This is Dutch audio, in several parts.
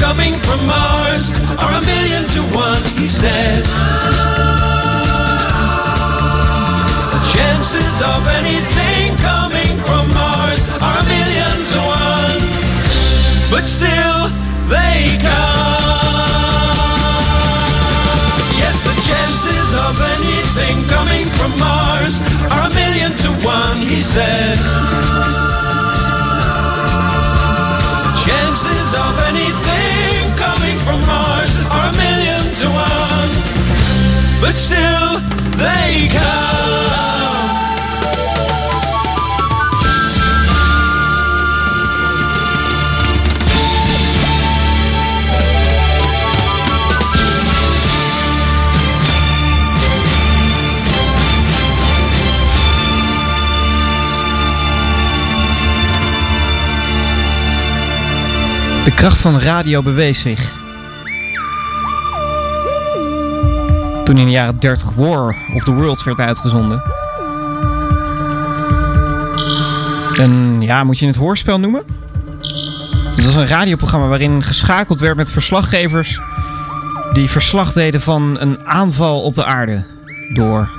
Coming from Mars Chances of anything coming from Mars are a million to one, but still they come. Kracht van radio bewees zich. Toen in de jaren 30 War of the Worlds werd uitgezonden. Een, ja, moet je het hoorspel noemen? Het was een radioprogramma waarin geschakeld werd met verslaggevers die verslag deden van een aanval op de aarde door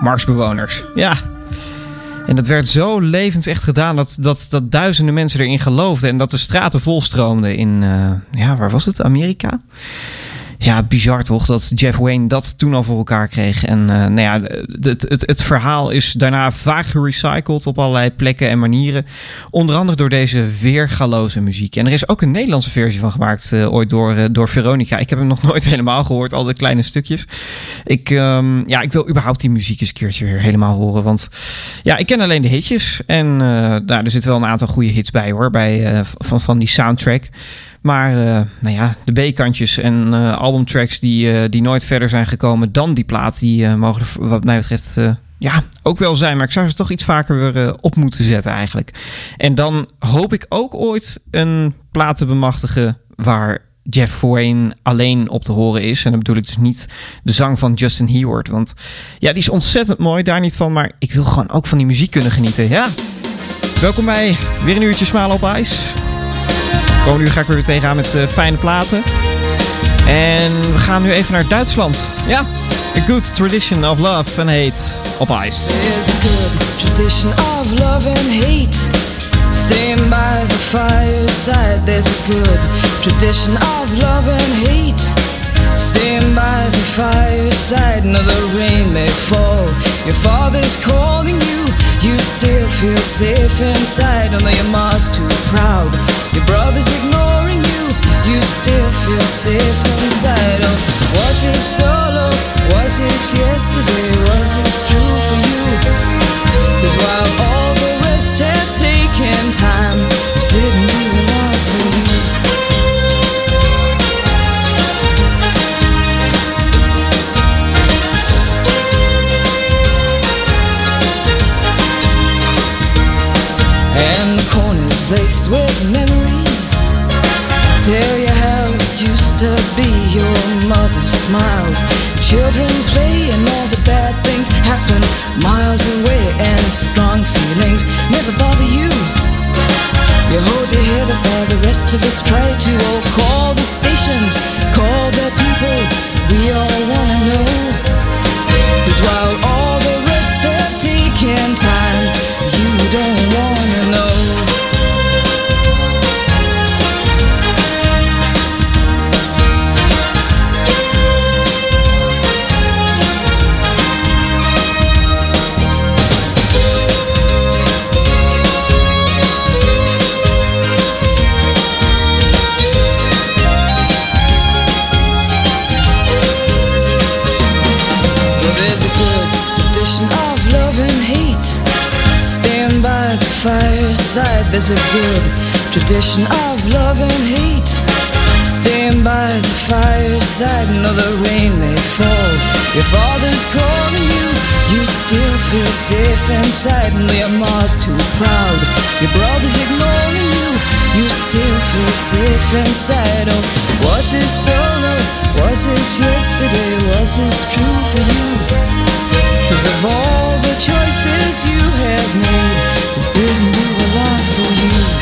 Marsbewoners. Ja. En dat werd zo levensecht gedaan dat, dat, dat duizenden mensen erin geloofden en dat de straten volstroomden in, eh, ja, waar was het? Amerika? Ja, bizar toch dat Jeff Wayne dat toen al voor elkaar kreeg. En uh, nou ja, het, het, het verhaal is daarna vaak gerecycled op allerlei plekken en manieren. Onder andere door deze weergaloze muziek. En er is ook een Nederlandse versie van gemaakt, uh, ooit door, uh, door Veronica. Ik heb hem nog nooit helemaal gehoord, al de kleine stukjes. Ik, um, ja, ik wil überhaupt die muziek eens een keertje weer helemaal horen. Want ja, ik ken alleen de hitjes. En nou, er zitten wel een aantal goede hits bij hoor, bij, van, van die soundtrack. Maar uh, nou ja, de B-kantjes en uh, albumtracks die, uh, die nooit verder zijn gekomen dan die plaat, die mogen wat mij betreft ja, ook wel zijn. Maar ik zou ze toch iets vaker weer op moeten zetten eigenlijk. En dan hoop ik ook ooit een plaat te bemachtigen waar Jeff Wayne alleen op te horen is. En dan bedoel ik dus niet de zang van Justin Hayward. Want ja, die is ontzettend mooi, daar niet van. Maar ik wil gewoon ook van die muziek kunnen genieten. Ja, welkom bij weer een uurtje Smalen op IJs. Komende uur ga ik weer tegenaan met uh, fijne platen. En we gaan nu even naar Duitsland. Ja, a good tradition of love and hate op ice. There's a good tradition of love and hate. Staying by the fireside. There's a good tradition of love and hate. Staying by the fireside. Now the rain may fall. Your father's calling you. You still feel safe inside. Although your mom's too proud. Your brother's ignoring you, you still feel safe inside. Oh, was it solo? Was it yesterday? Was it true for you? Cause while smiles. Children play and all the bad things happen. Miles away and strong feelings never bother you. You hold your head up while the rest of us try to Oh, call the stations, call the people We all wanna know. Cause while all There's a good tradition of love and hate. Stand by the fireside. No, the rain may fall. Your father's calling you. You still feel safe inside. And your mom's too proud. Your brother's ignoring you. You still feel safe inside. Oh, was it solo? Was this yesterday? Was this true for you? Cause of all the choices you have made, this didn't do a lot for you.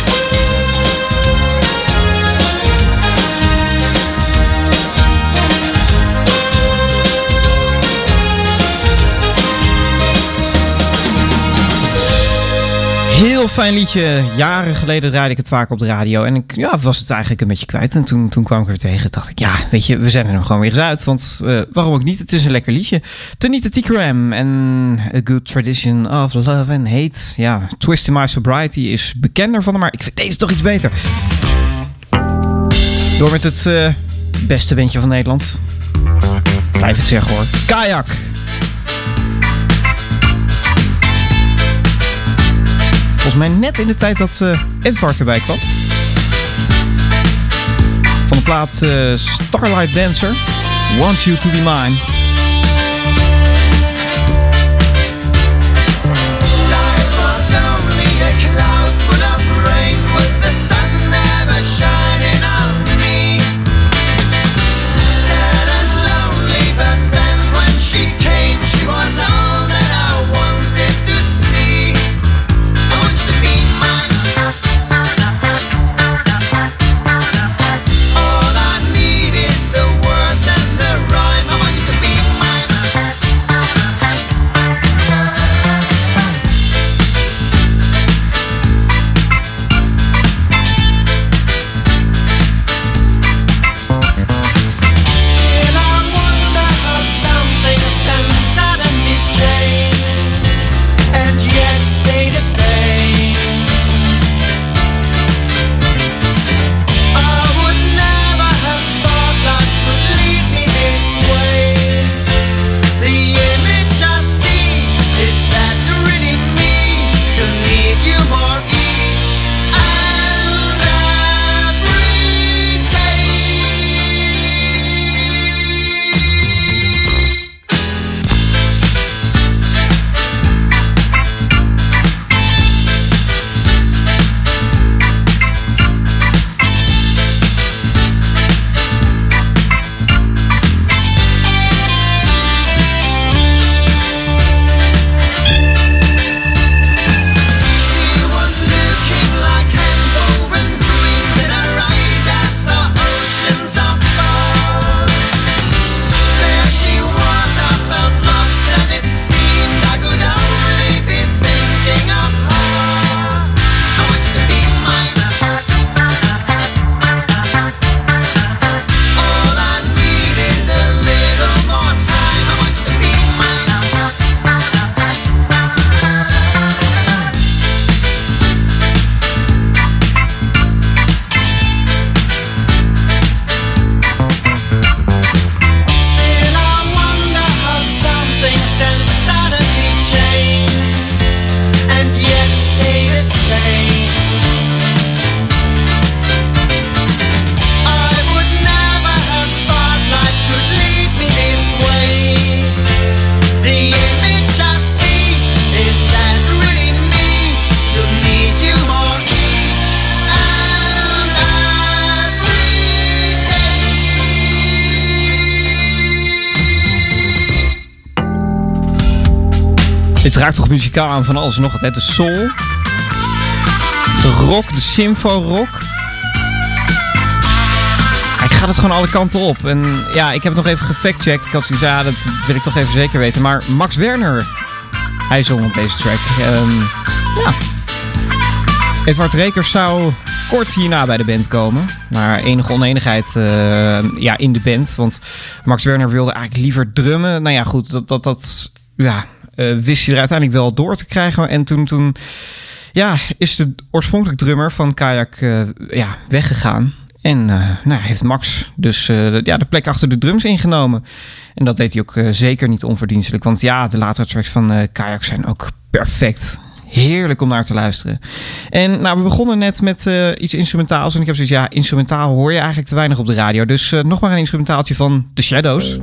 Heel fijn liedje. Jaren geleden draaide ik het vaak op de radio. En ik ja, was het eigenlijk een beetje kwijt. En toen, toen kwam ik er tegen. dacht ik, ja, weet je, we zenden hem gewoon weer eens uit. Want uh, waarom ook niet? Het is een lekker liedje. Tanita Tikram en A Good Tradition of Love and Hate. Ja, Twist in My Sobriety is bekender van hem. Maar ik vind deze toch iets beter. Door met het uh, beste windje van Nederland. Blijf het zeggen hoor. Kajak. Volgens mij net in de tijd dat uh, Edward erbij kwam. Van de plaat uh, Starlight Dancer. Want You To Be Mine. Raakt toch muzikaal aan van alles en nog wat. De soul, de rock, de symfo-rock. Ik ga het gewoon alle kanten op. En ja, ik heb het nog even gefactcheckt. Ik had zoiets, ja, dat wil ik toch even zeker weten. Maar Max Werner, hij zong op deze track. Ehm, ja. Edward Rekers zou kort hierna bij de band komen. Maar enige oneenigheid eh, ja, in de band. Want Max Werner wilde eigenlijk liever drummen. Nou ja, goed, dat, dat, dat ja, wist hij er uiteindelijk wel door te krijgen. En toen, toen ja, is de oorspronkelijk drummer van Kayak eh, ja, weggegaan. En nou, heeft Max dus ja, de plek achter de drums ingenomen. En dat deed hij ook zeker niet onverdienstelijk. Want ja, de latere tracks van Kayak zijn ook perfect heerlijk om naar te luisteren. En nou, we begonnen net met iets instrumentaals. En ik heb zoiets, ja, instrumentaal hoor je eigenlijk te weinig op de radio. Dus nog maar een instrumentaaltje van The Shadows.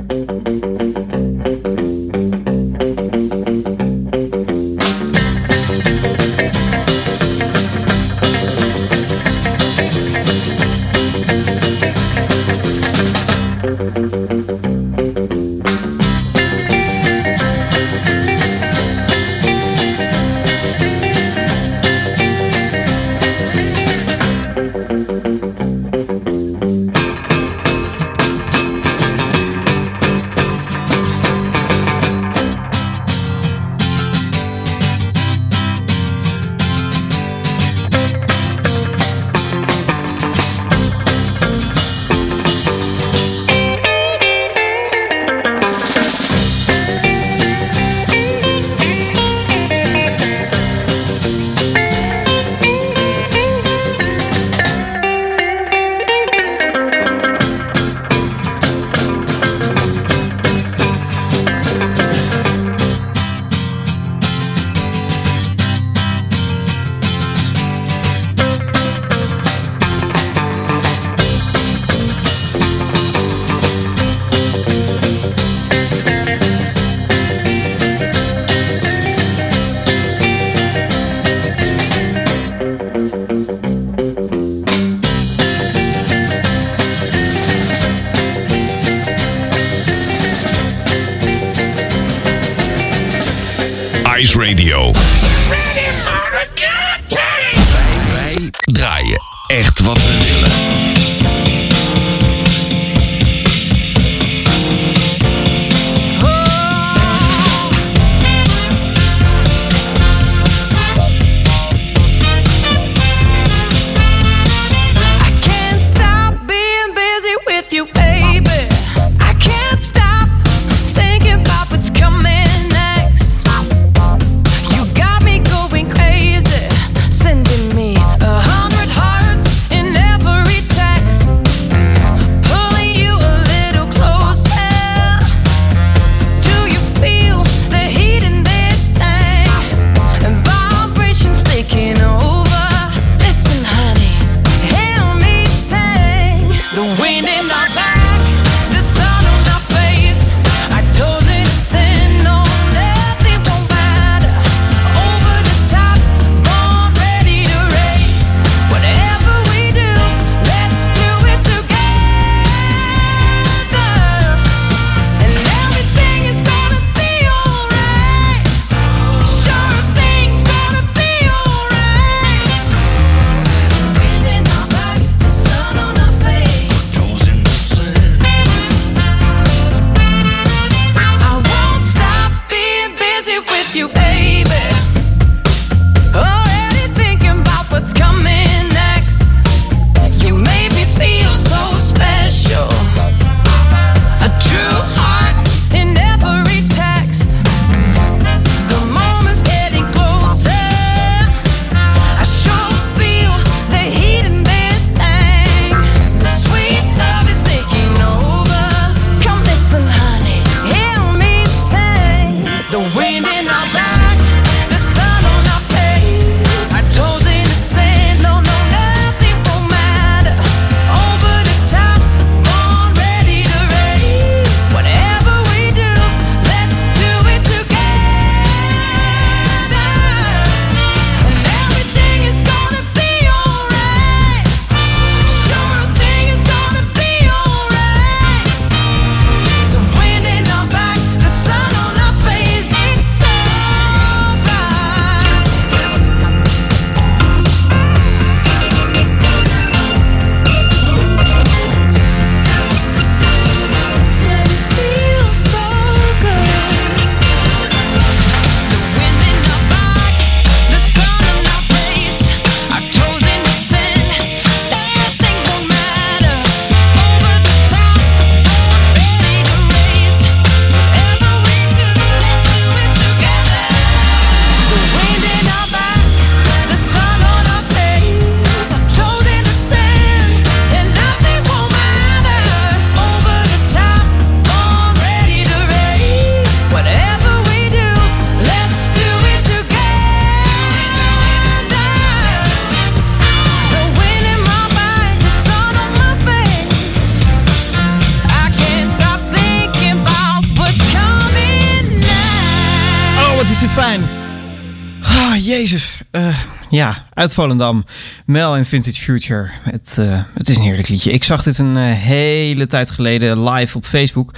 Uit Volendam. Mel en Vintage Future. Het, uh, het is een heerlijk liedje. Ik zag dit een uh, hele tijd geleden live op Facebook.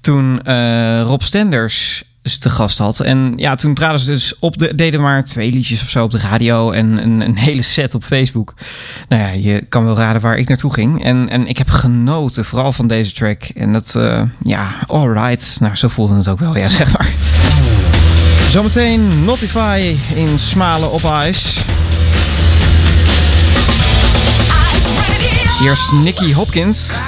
Toen Rob Stenders te gast had. En ja, toen traden ze dus op, de, deden maar twee liedjes of zo op de radio en een, een hele set op Facebook. Nou ja, je kan wel raden waar ik naartoe ging. En, en ik heb genoten, vooral van deze track. En dat, ja, alright. Nou, zo voelde het ook wel, ja, zeg maar. Zometeen Notify in Smalen op ijs. Eerst Nicky Hopkins.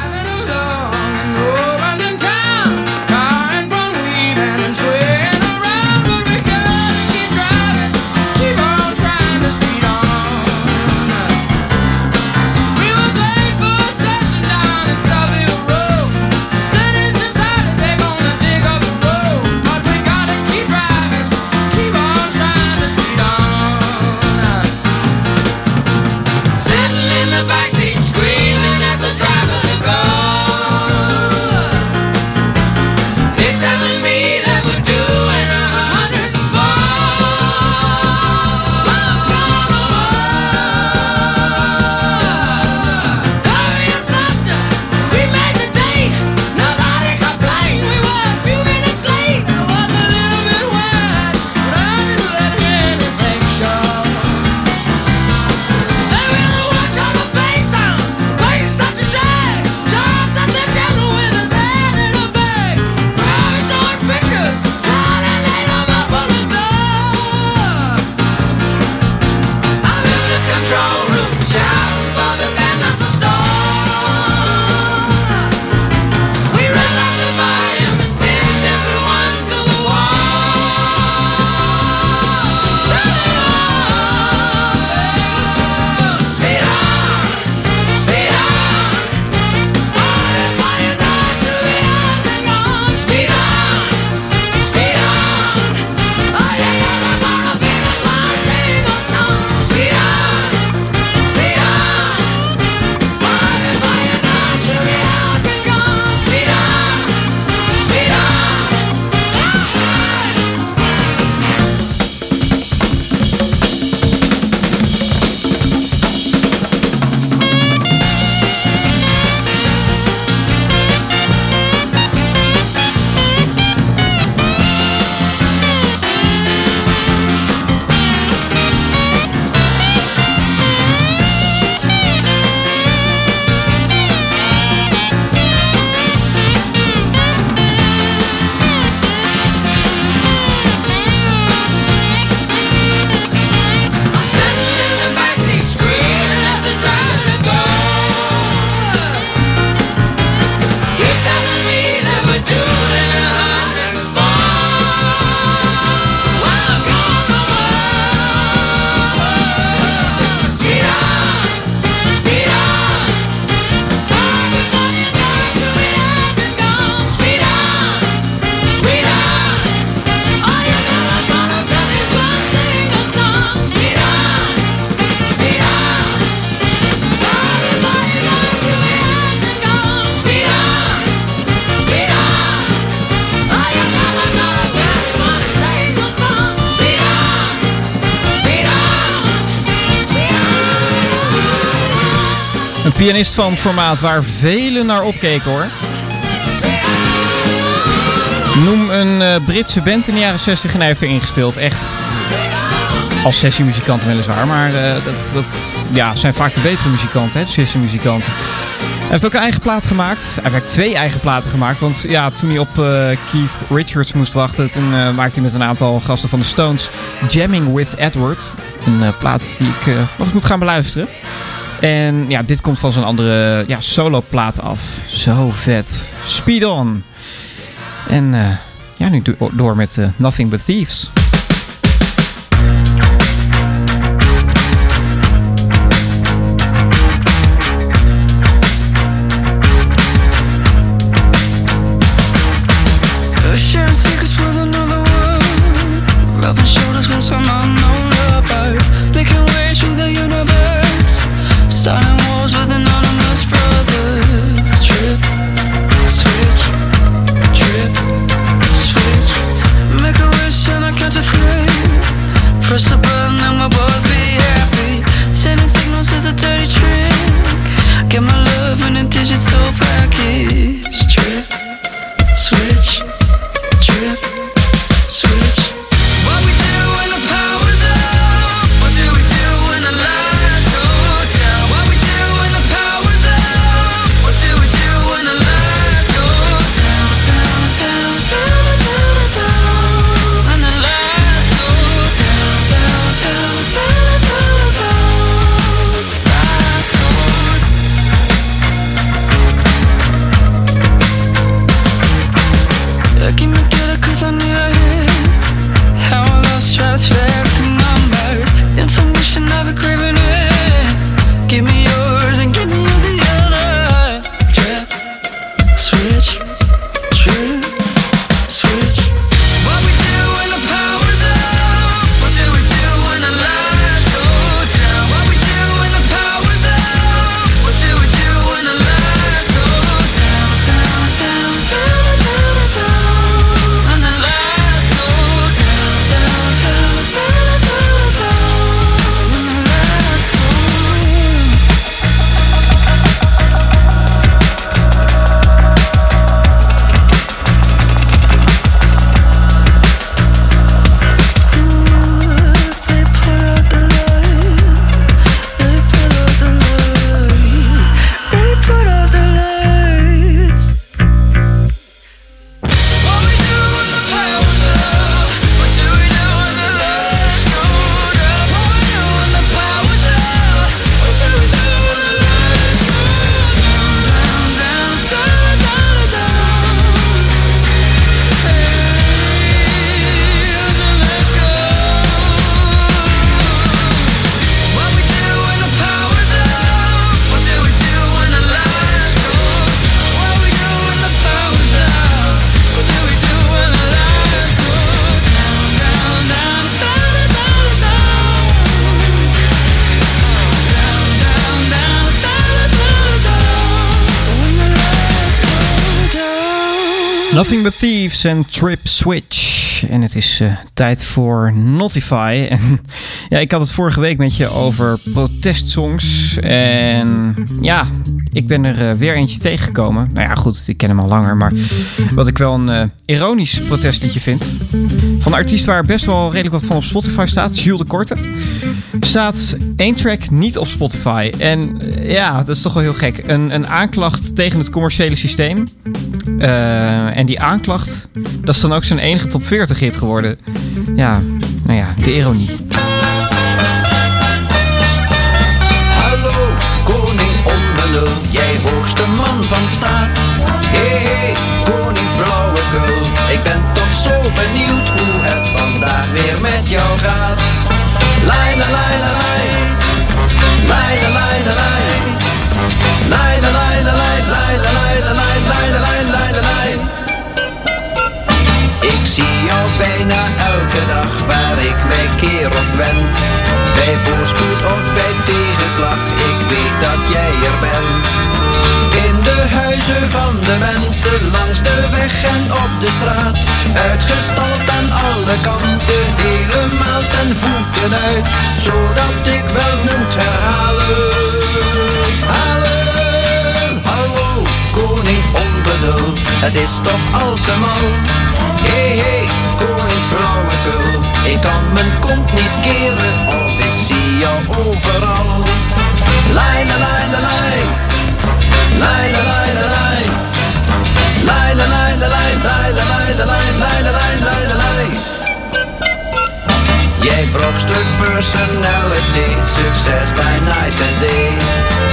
Pianist van formaat waar velen naar opkeken hoor. Noem een uh, Britse band in de jaren 60 en hij heeft erin gespeeld. Echt als sessiemuzikanten weliswaar, maar uh, dat, dat ja, zijn vaak de betere muzikanten, hè, de sessiemuzikanten. Hij heeft ook een eigen plaat gemaakt. Hij heeft twee eigen platen gemaakt. Want ja, toen hij op uh, Keith Richards moest wachten, toen maakte hij met een aantal gasten van de Stones Jamming with Edward. Een plaat die ik nog eens moet gaan beluisteren. En ja, dit komt van zijn andere ja, solo plaat af. Zo vet. Speed on. En uh, ja, nu door met uh, Nothing But Thieves. Nothing But Thieves en Trip Switch. En het is eh, tijd voor Notify. En ja, ik had het vorige week met je over protestsongs. En ja, ik ben er eh, weer eentje tegengekomen. Nou ja, goed, ik ken hem al langer. Maar wat ik wel een eh, ironisch protestliedje vind. Van een artiest waar best wel redelijk wat van op Spotify staat. Jules de Korte. Staat één track niet op Spotify. En ja, dat is toch wel heel gek. Een, een aanklacht tegen het commerciële systeem. Eh, en die aanklacht, dat is dan ook zijn enige top 40 hit geworden. Ja, nou ja, de ironie. Hallo, koning onbenul, jij hoogste man van staat. Hé, hey, hey, koning flauwekul, ik ben toch zo benieuwd hoe het vandaag weer met jou gaat. Elke dag waar ik mij keer of wend. Bij voorspoed of bij tegenslag, ik weet dat jij er bent. In de huizen van de mensen, langs de weg en op de straat. Uitgestald aan alle kanten, helemaal ten voeten uit. Zodat ik wel moet herhalen. Halen, hallo, koning onbenul, het is toch al te mal. Hey, hey, ik kan mijn kont niet keren of ik zie jou overal. Lai la lai la lai, lai la lai la lai, lai la lai la lai, lai personality, succes bij night and day.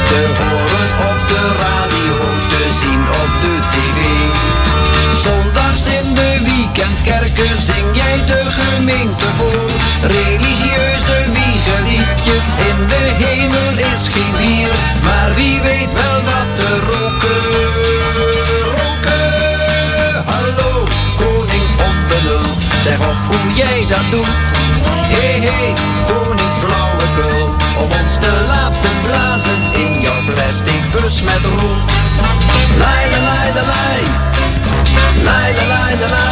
Te horen op de radio, weekendkerken zing jij de gemeente voor. Religieuze wiegeliedjes in de hemel is geen bier. Maar wie weet wel wat te roken. Roken, hallo, koning onbenul. Zeg op hoe jij dat doet. Hé hey, hey, koning flauwekul. Om ons te laten blazen in jouw plastic bus met roet. Lai la lai la lai. Lai la lai la.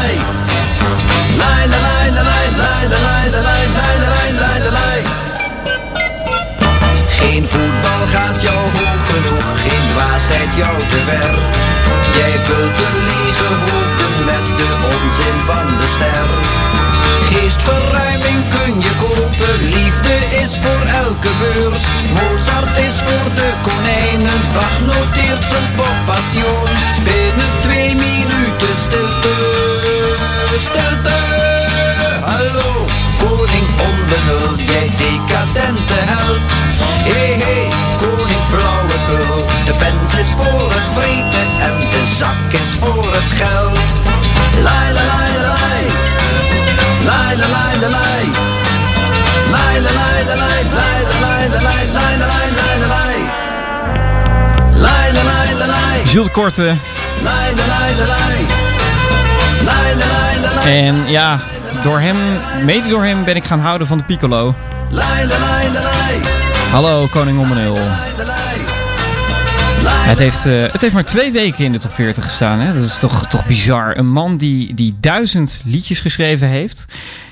Geen voetbal gaat jou hoog genoeg, geen dwaasheid jou te ver. Jij vult de lege hoofden met de onzin van de ster. Geestverruiming kun je kopen, liefde is voor elke beurs. Mozart is voor de konijnen, Bach noteert zijn. Binnen is voor het vreten en de zak is voor het geld. Lai la lai la lai. Lai la lai la lai. Lai la lai la lai, lai la lai la lai, lai la lai lai la lai. Lai la lai la lai. Jules Korte Lai, la, lai, la, lai. Lai, la, lai, la, lai. En ja, door hem, mede door hem ben ik gaan houden van de piccolo. La, la. Hallo, koning om Het heeft, eh, het heeft maar twee weken in de top 40 gestaan. Hè? Dat is toch, toch bizar. Een man die, die duizend liedjes geschreven heeft,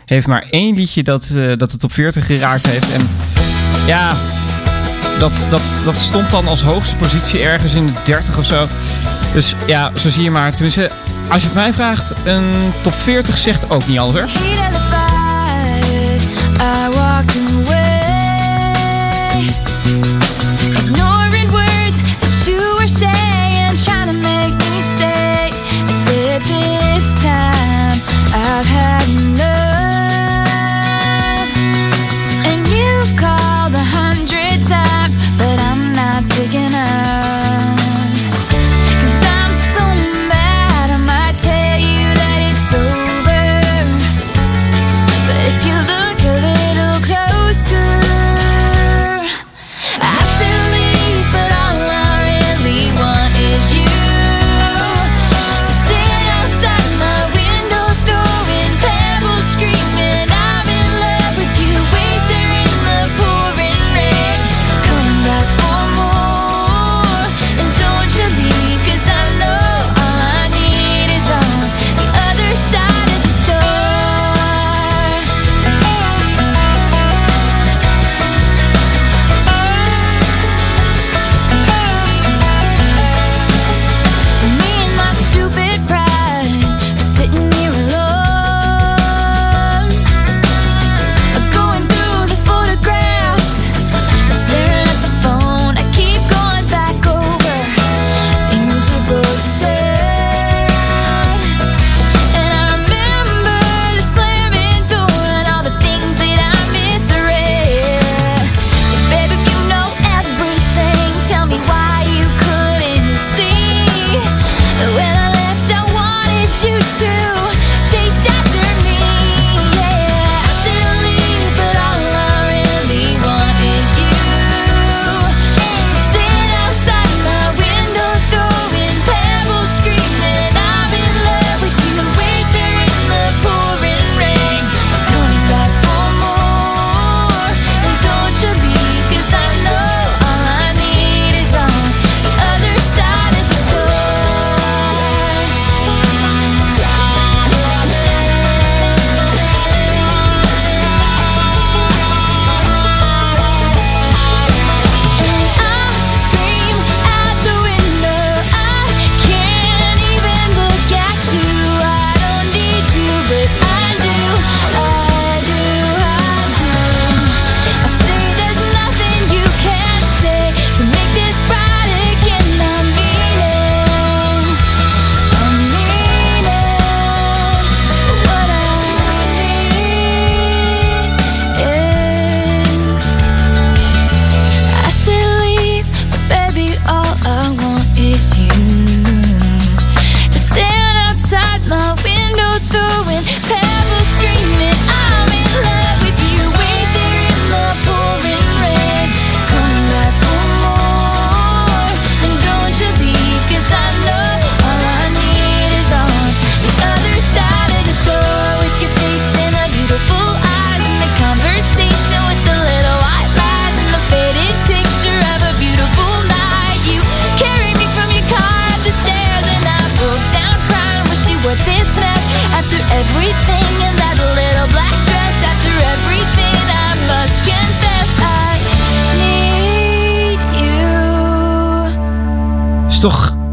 heeft maar één liedje dat, eh, dat de top 40 geraakt heeft. En ja, dat, dat, dat stond dan als hoogste positie ergens in de 30 of zo. Dus ja, zo zie je maar. Tenminste, als je het mij vraagt, een top 40 zegt ook niet hoor.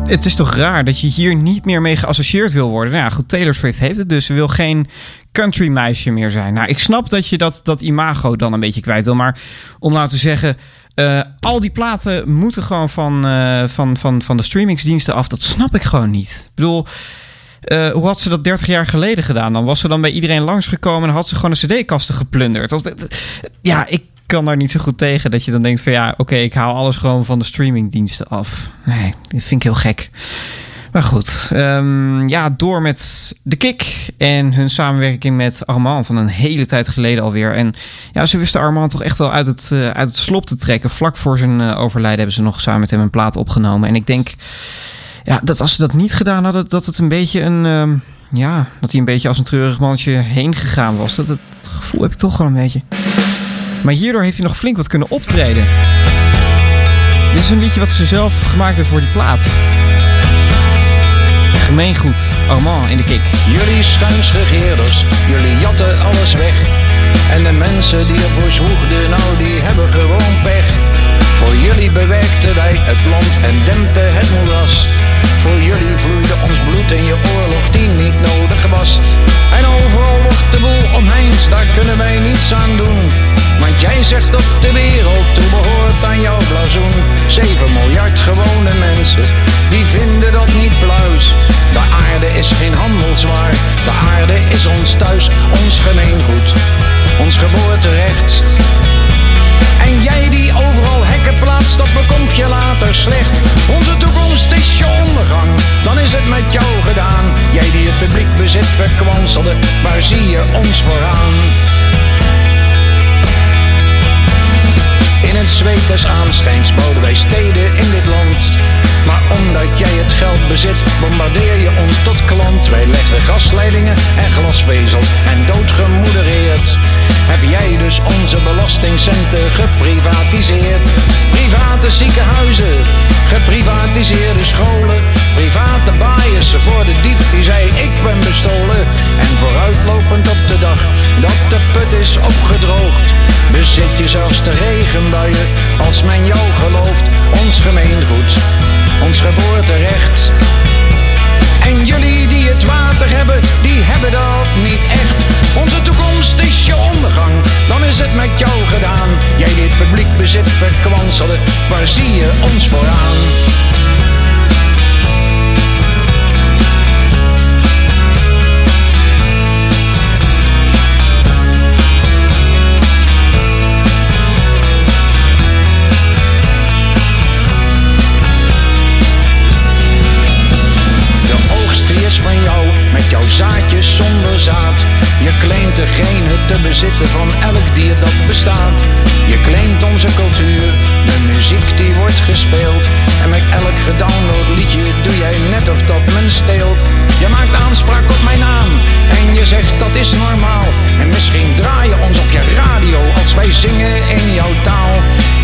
Het is toch raar dat je hier niet meer mee geassocieerd wil worden. Nou ja, goed, Taylor Swift heeft het dus. Ze wil geen country meisje meer zijn. Nou, ik snap dat je dat, dat imago dan een beetje kwijt wil. Maar om nou te zeggen, eh, al die platen moeten gewoon van, eh, van, van, van de streamingsdiensten af. Dat snap ik gewoon niet. Ik bedoel... eh, hoe had ze dat 30 jaar geleden gedaan? Dan was ze dan bij iedereen langsgekomen en had ze gewoon een cd-kasten geplunderd. Of, ja, ik kan daar niet zo goed tegen dat je dan denkt van ja, oké, ik haal alles gewoon van de streamingdiensten af. Nee, dat vind ik heel gek. Maar goed, ehm, ja, door met de Kick en hun samenwerking met Armand van een hele tijd geleden alweer. En ja, ze wisten Armand toch echt wel uit het, eh, uit het slop te trekken. Vlak voor zijn eh, overlijden hebben ze nog samen met hem een plaat opgenomen. En ik denk, Ja, dat als ze dat niet gedaan hadden, dat het een beetje een... ehm, ja, dat hij een beetje als een treurig mannetje heen gegaan was. Dat, dat, dat gevoel heb ik toch wel een beetje. Maar hierdoor heeft hij nog flink wat kunnen optreden. Dit is een liedje wat ze zelf gemaakt hebben voor die plaat. Gemeengoed, Armand in de kik. Jullie schuinsregeerders, jullie jatten alles weg. En de mensen die ervoor zwoegden, nou die hebben gewoon pech. Voor jullie bewerkten wij het land en dempte het moeras. Voor jullie vloeide ons bloed in je oorlog die niet nodig was. En overal wordt de boel omheind, daar kunnen wij niets aan doen. Want jij zegt dat de wereld toebehoort aan jouw blazoen. 7 miljard gewone mensen, die vinden dat niet pluis. De aarde is geen handelswaar, de aarde is ons thuis, ons gemeengoed, ons geboorterecht. En jij die overal hekken plaatst, dat bekomt je later slecht. Onze toekomst is je ondergang, dan is het met jou gedaan. Jij die het publiek bezit verkwanselde, waar zie je ons vooraan? In het zweet des aanschijns bouwden wij steden in dit land. Maar omdat jij het geld bezit, bombardeer je ons tot klant. Wij leggen gasleidingen en glasvezel en doodgemoedereerd. Heb jij dus onze belastingcenten geprivatiseerd? Private ziekenhuizen, geprivatiseerde scholen, private baaiers voor de dief die zei ik ben bestolen. En vooruitlopend op de dag dat de put is opgedroogd, bezit je zelfs de als men jou gelooft. Ons gemeengoed, ons geboorterecht. En jullie die het water hebben, die hebben dat niet echt. Onze toekomst is je ondergang, dan is het met jou gedaan. Jij die het publiek bezit verkwanselde, waar zie je ons vooraan? Zaadjes zonder zaad. Je claimt degene te bezitten van elk dier dat bestaat. Je claimt onze cultuur, de muziek die wordt gespeeld. En met elk gedownload liedje doe jij net of dat men steelt. Je maakt aanspraak op mijn naam en je zegt dat is normaal. En misschien draai je ons op je radio als wij zingen in jouw taal.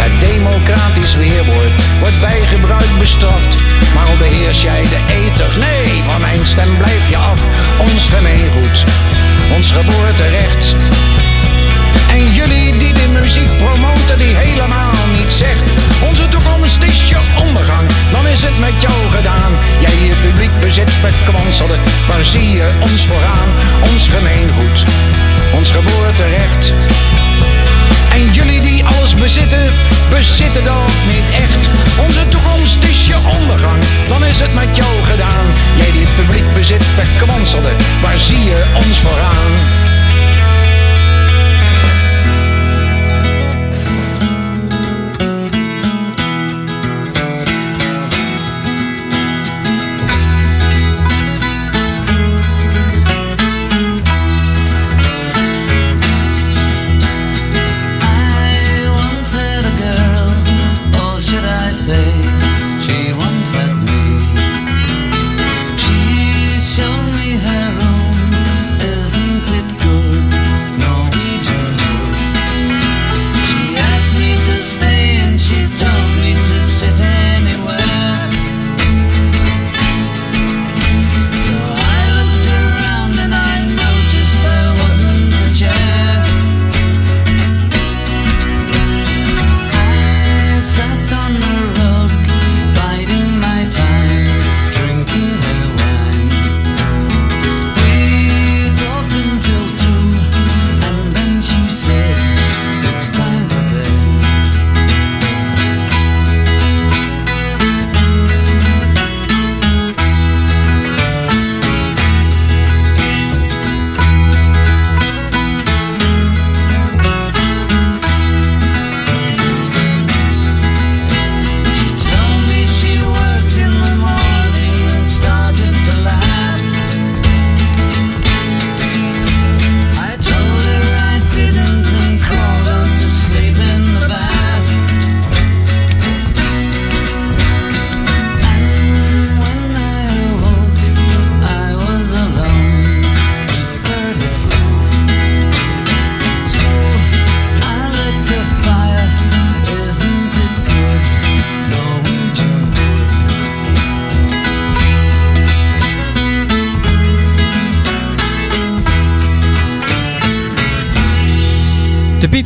Het democratisch weerwoord wordt bij gebruik bestraft. Maar al beheers jij de ether, nee, van mijn stem blijf je af. Ons gemeengoed, ons geboorterecht. En jullie die de muziek promoten die helemaal niet zegt. Onze toekomst is je ondergang, dan is het met jou gedaan. Jij het publiek bezit verkwanselde, waar zie je ons vooraan? Ons gemeengoed, ons geboorterecht. En jullie die alles bezitten, bezitten dat niet echt. Onze toekomst is je ondergang, dan is het met jou gedaan. Jij die het publiek bezit verkwanselde, waar zie je ons vooraan?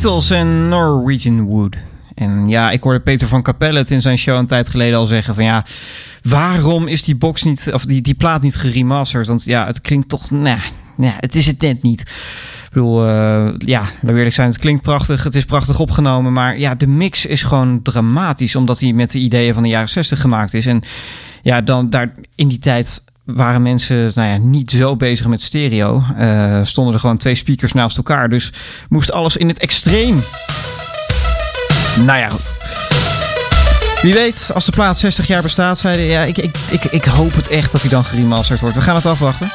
Beatles en Norwegian Wood. En ja, ik hoorde Peter van Capelle het in zijn show een tijd geleden al zeggen van ja, waarom is die box niet, of die, die plaat niet geremasterd? Want ja, het klinkt toch, nou, nou, het is het net niet. Ik bedoel, uh, ja, laat eerlijk zijn, het klinkt prachtig, het is prachtig opgenomen, maar ja, de mix is gewoon dramatisch, omdat hij met de ideeën van de jaren 60 gemaakt is. En ja, dan daar in die tijd waren mensen nou ja, niet zo bezig met stereo. Uh, stonden er gewoon twee speakers naast elkaar. Dus moest alles in het extreem. Nou ja, goed. Wie weet, als de plaat 60 jaar bestaat, zeiden ja, ik, ik, ik, ik hoop het echt dat hij dan geremasterd wordt. We gaan het afwachten.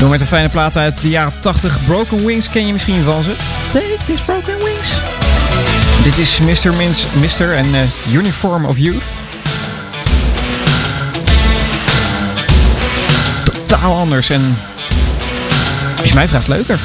Door met een fijne plaat uit de jaren 80. Broken Wings ken je misschien van ze. Take this Broken Wings. Dit is Mr. Mins, Mr. en uh, Uniform of Youth. Anders en als mij vraagt, leuker.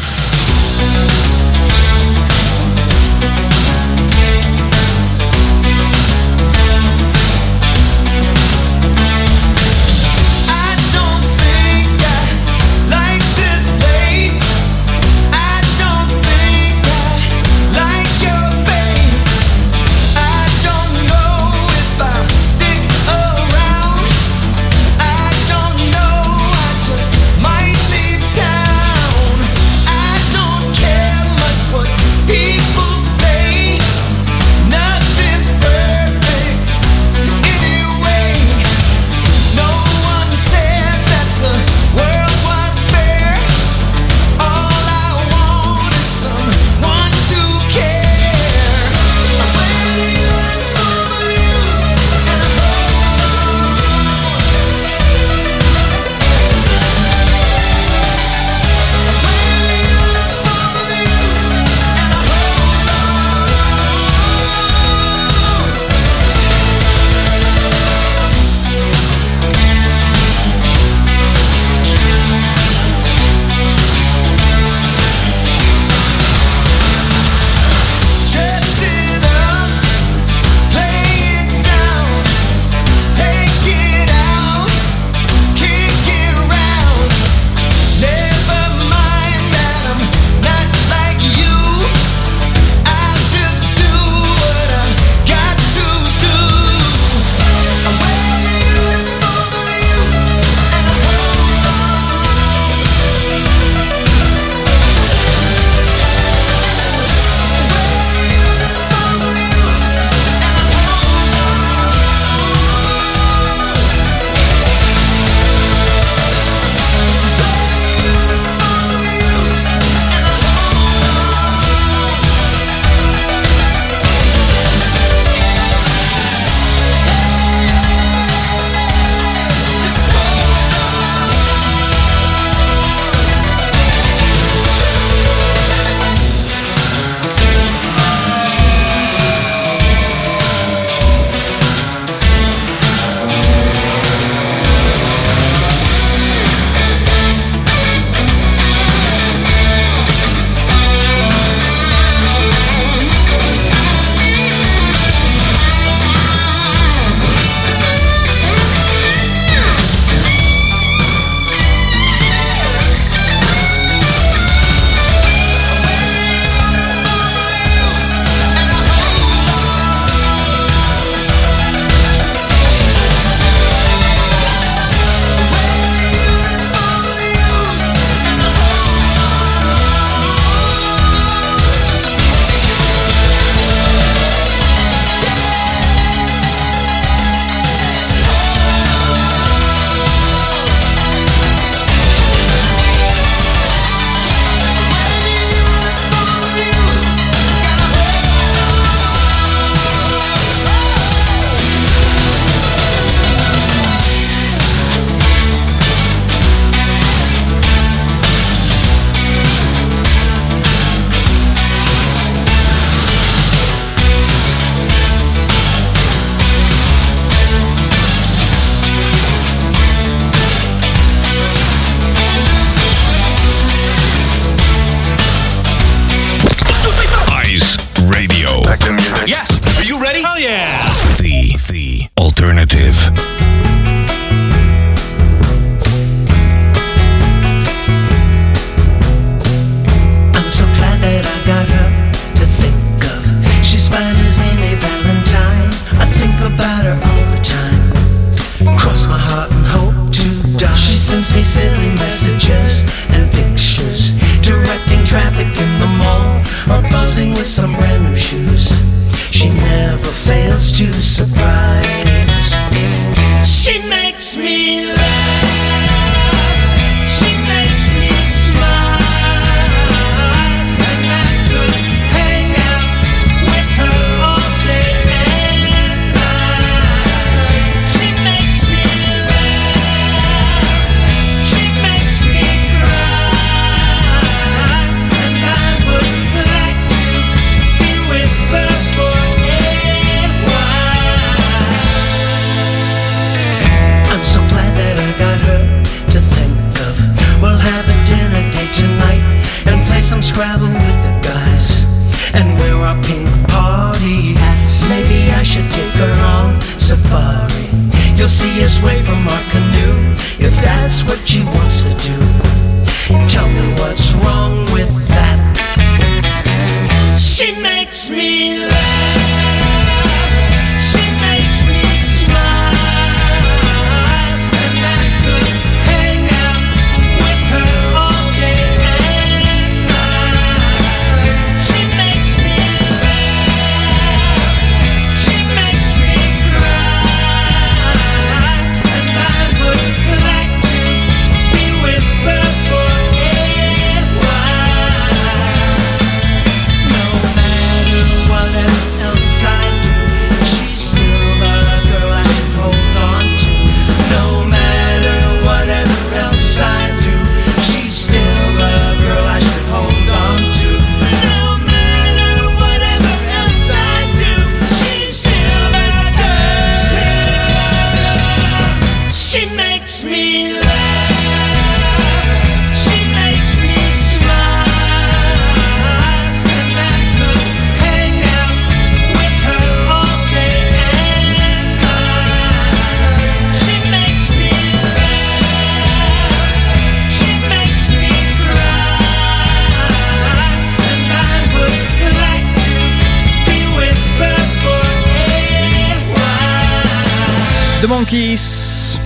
De Monkeys.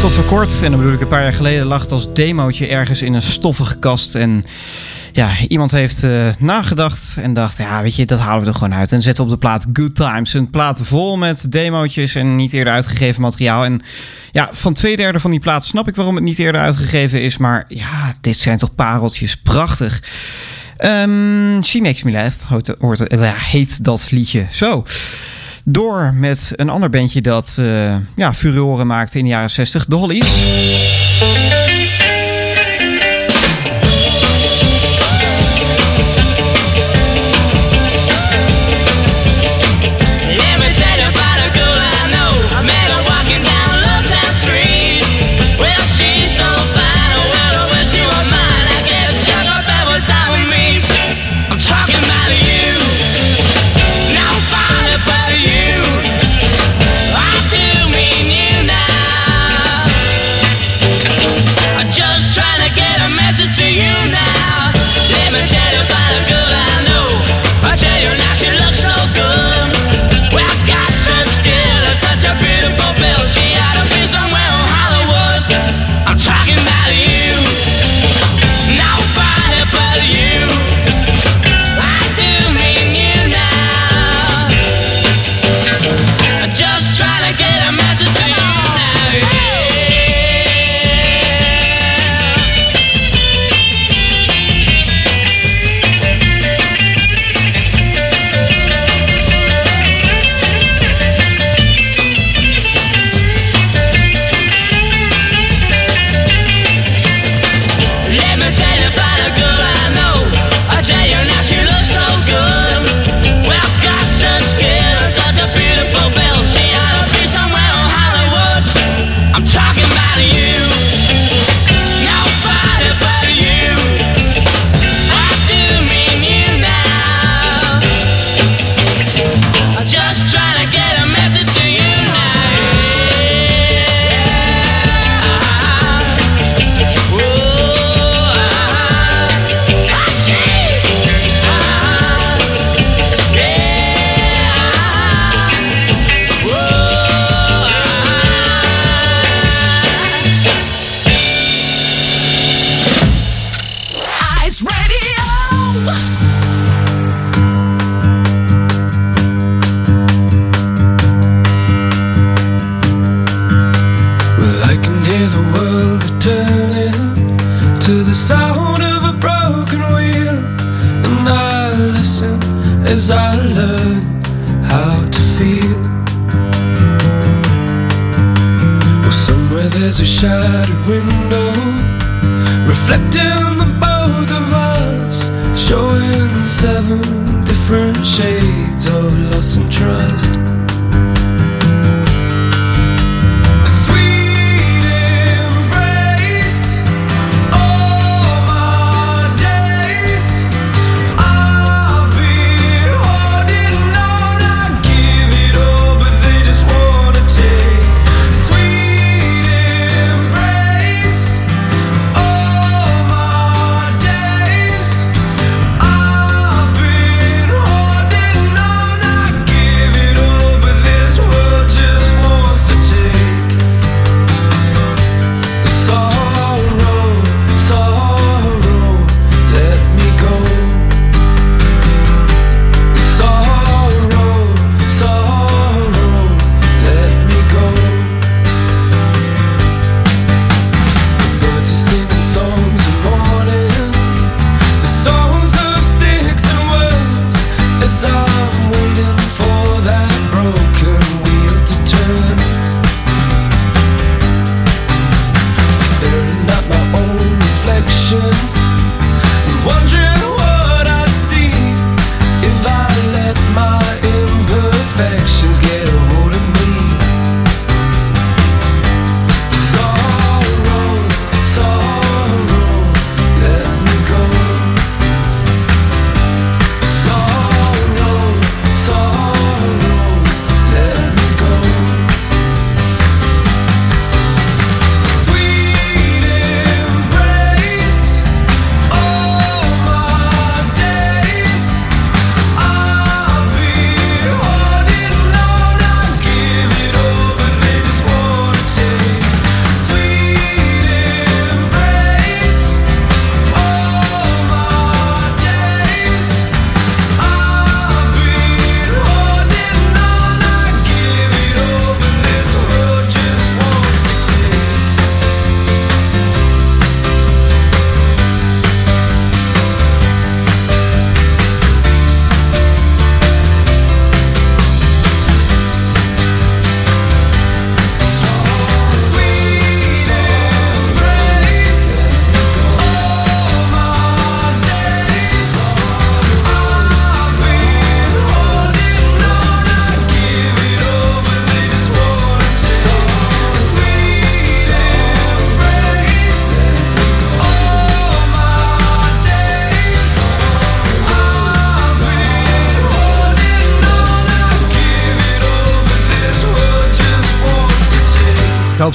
Tot voor kort, en dan bedoel ik een paar jaar geleden, lag het als demootje ergens in een stoffige kast. En ja, iemand heeft eh, nagedacht en dacht, ja, weet je, dat halen we er gewoon uit. En zetten op de plaat Good Times. Een plaat vol met demootjes en niet eerder uitgegeven materiaal. En ja, van twee derde van die plaat snap ik waarom het niet eerder uitgegeven is. Maar ja, dit zijn toch pareltjes. Prachtig. She Makes Me Laugh hoort, eh, heet dat liedje. Zo. Door met een ander bandje dat eh, ja, furoren maakte in de jaren 60, de Hollies.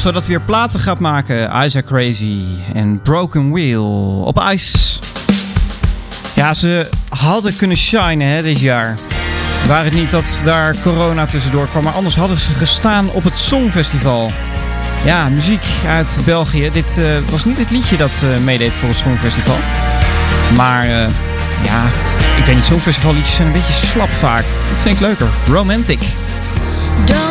zodat hij weer platen gaat maken. Isaac Crazy en Broken Wheel op ijs. Ja, ze hadden kunnen shinen hè, dit jaar. Waar het niet dat daar corona tussendoor kwam, maar anders hadden ze gestaan op het Songfestival. Ja, muziek uit België. Dit eh, was niet het liedje dat eh, meedeed voor het Songfestival. Maar eh, ja, ik denk niet, Songfestivalliedjes zijn een beetje slap vaak. Dat vind ik leuker. Romantic. Don't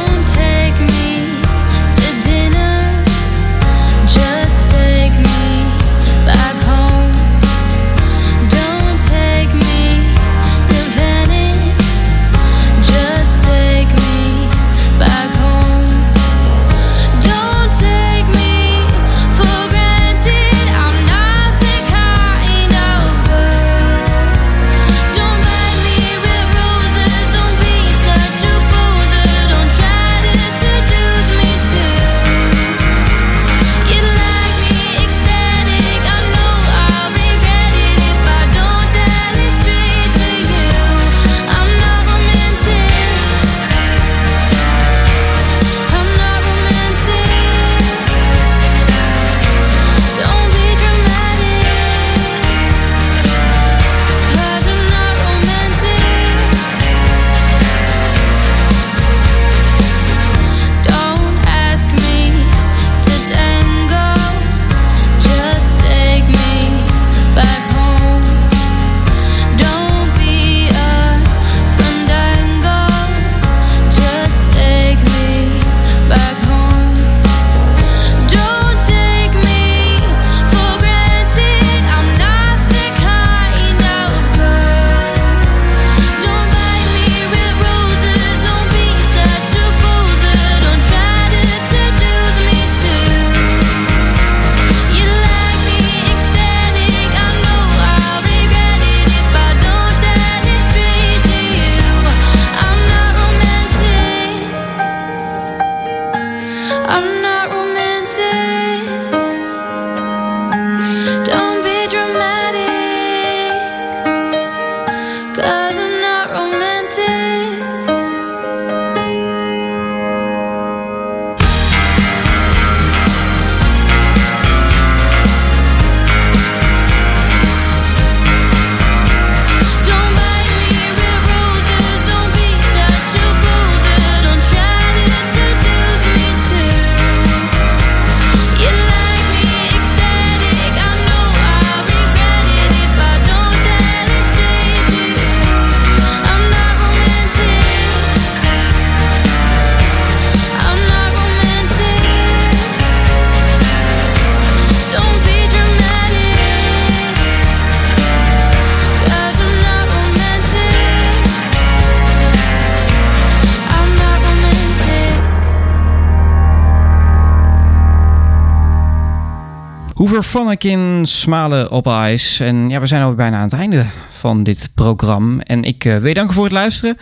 Hoover Smalen op ijs. En ja, we zijn alweer bijna aan het einde van dit programma. En ik uh, wil je danken voor het luisteren.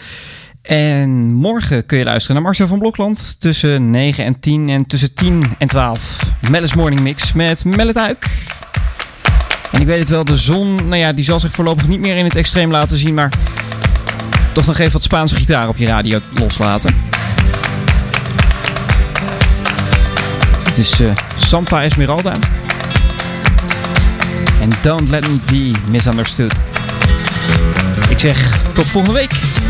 En morgen kun je luisteren naar Marcel van Blokland tussen 9 en 10 en tussen 10 en 12. Mellis Morning Mix met Mellet Uik. En ik weet het wel, de zon, nou ja, die zal zich voorlopig niet meer in het extreem laten zien, maar toch nog even wat Spaanse gitaar op je radio loslaten. Het is uh, Santa Esmeralda. En Don't Let Me Be Misunderstood. Ik zeg tot volgende week.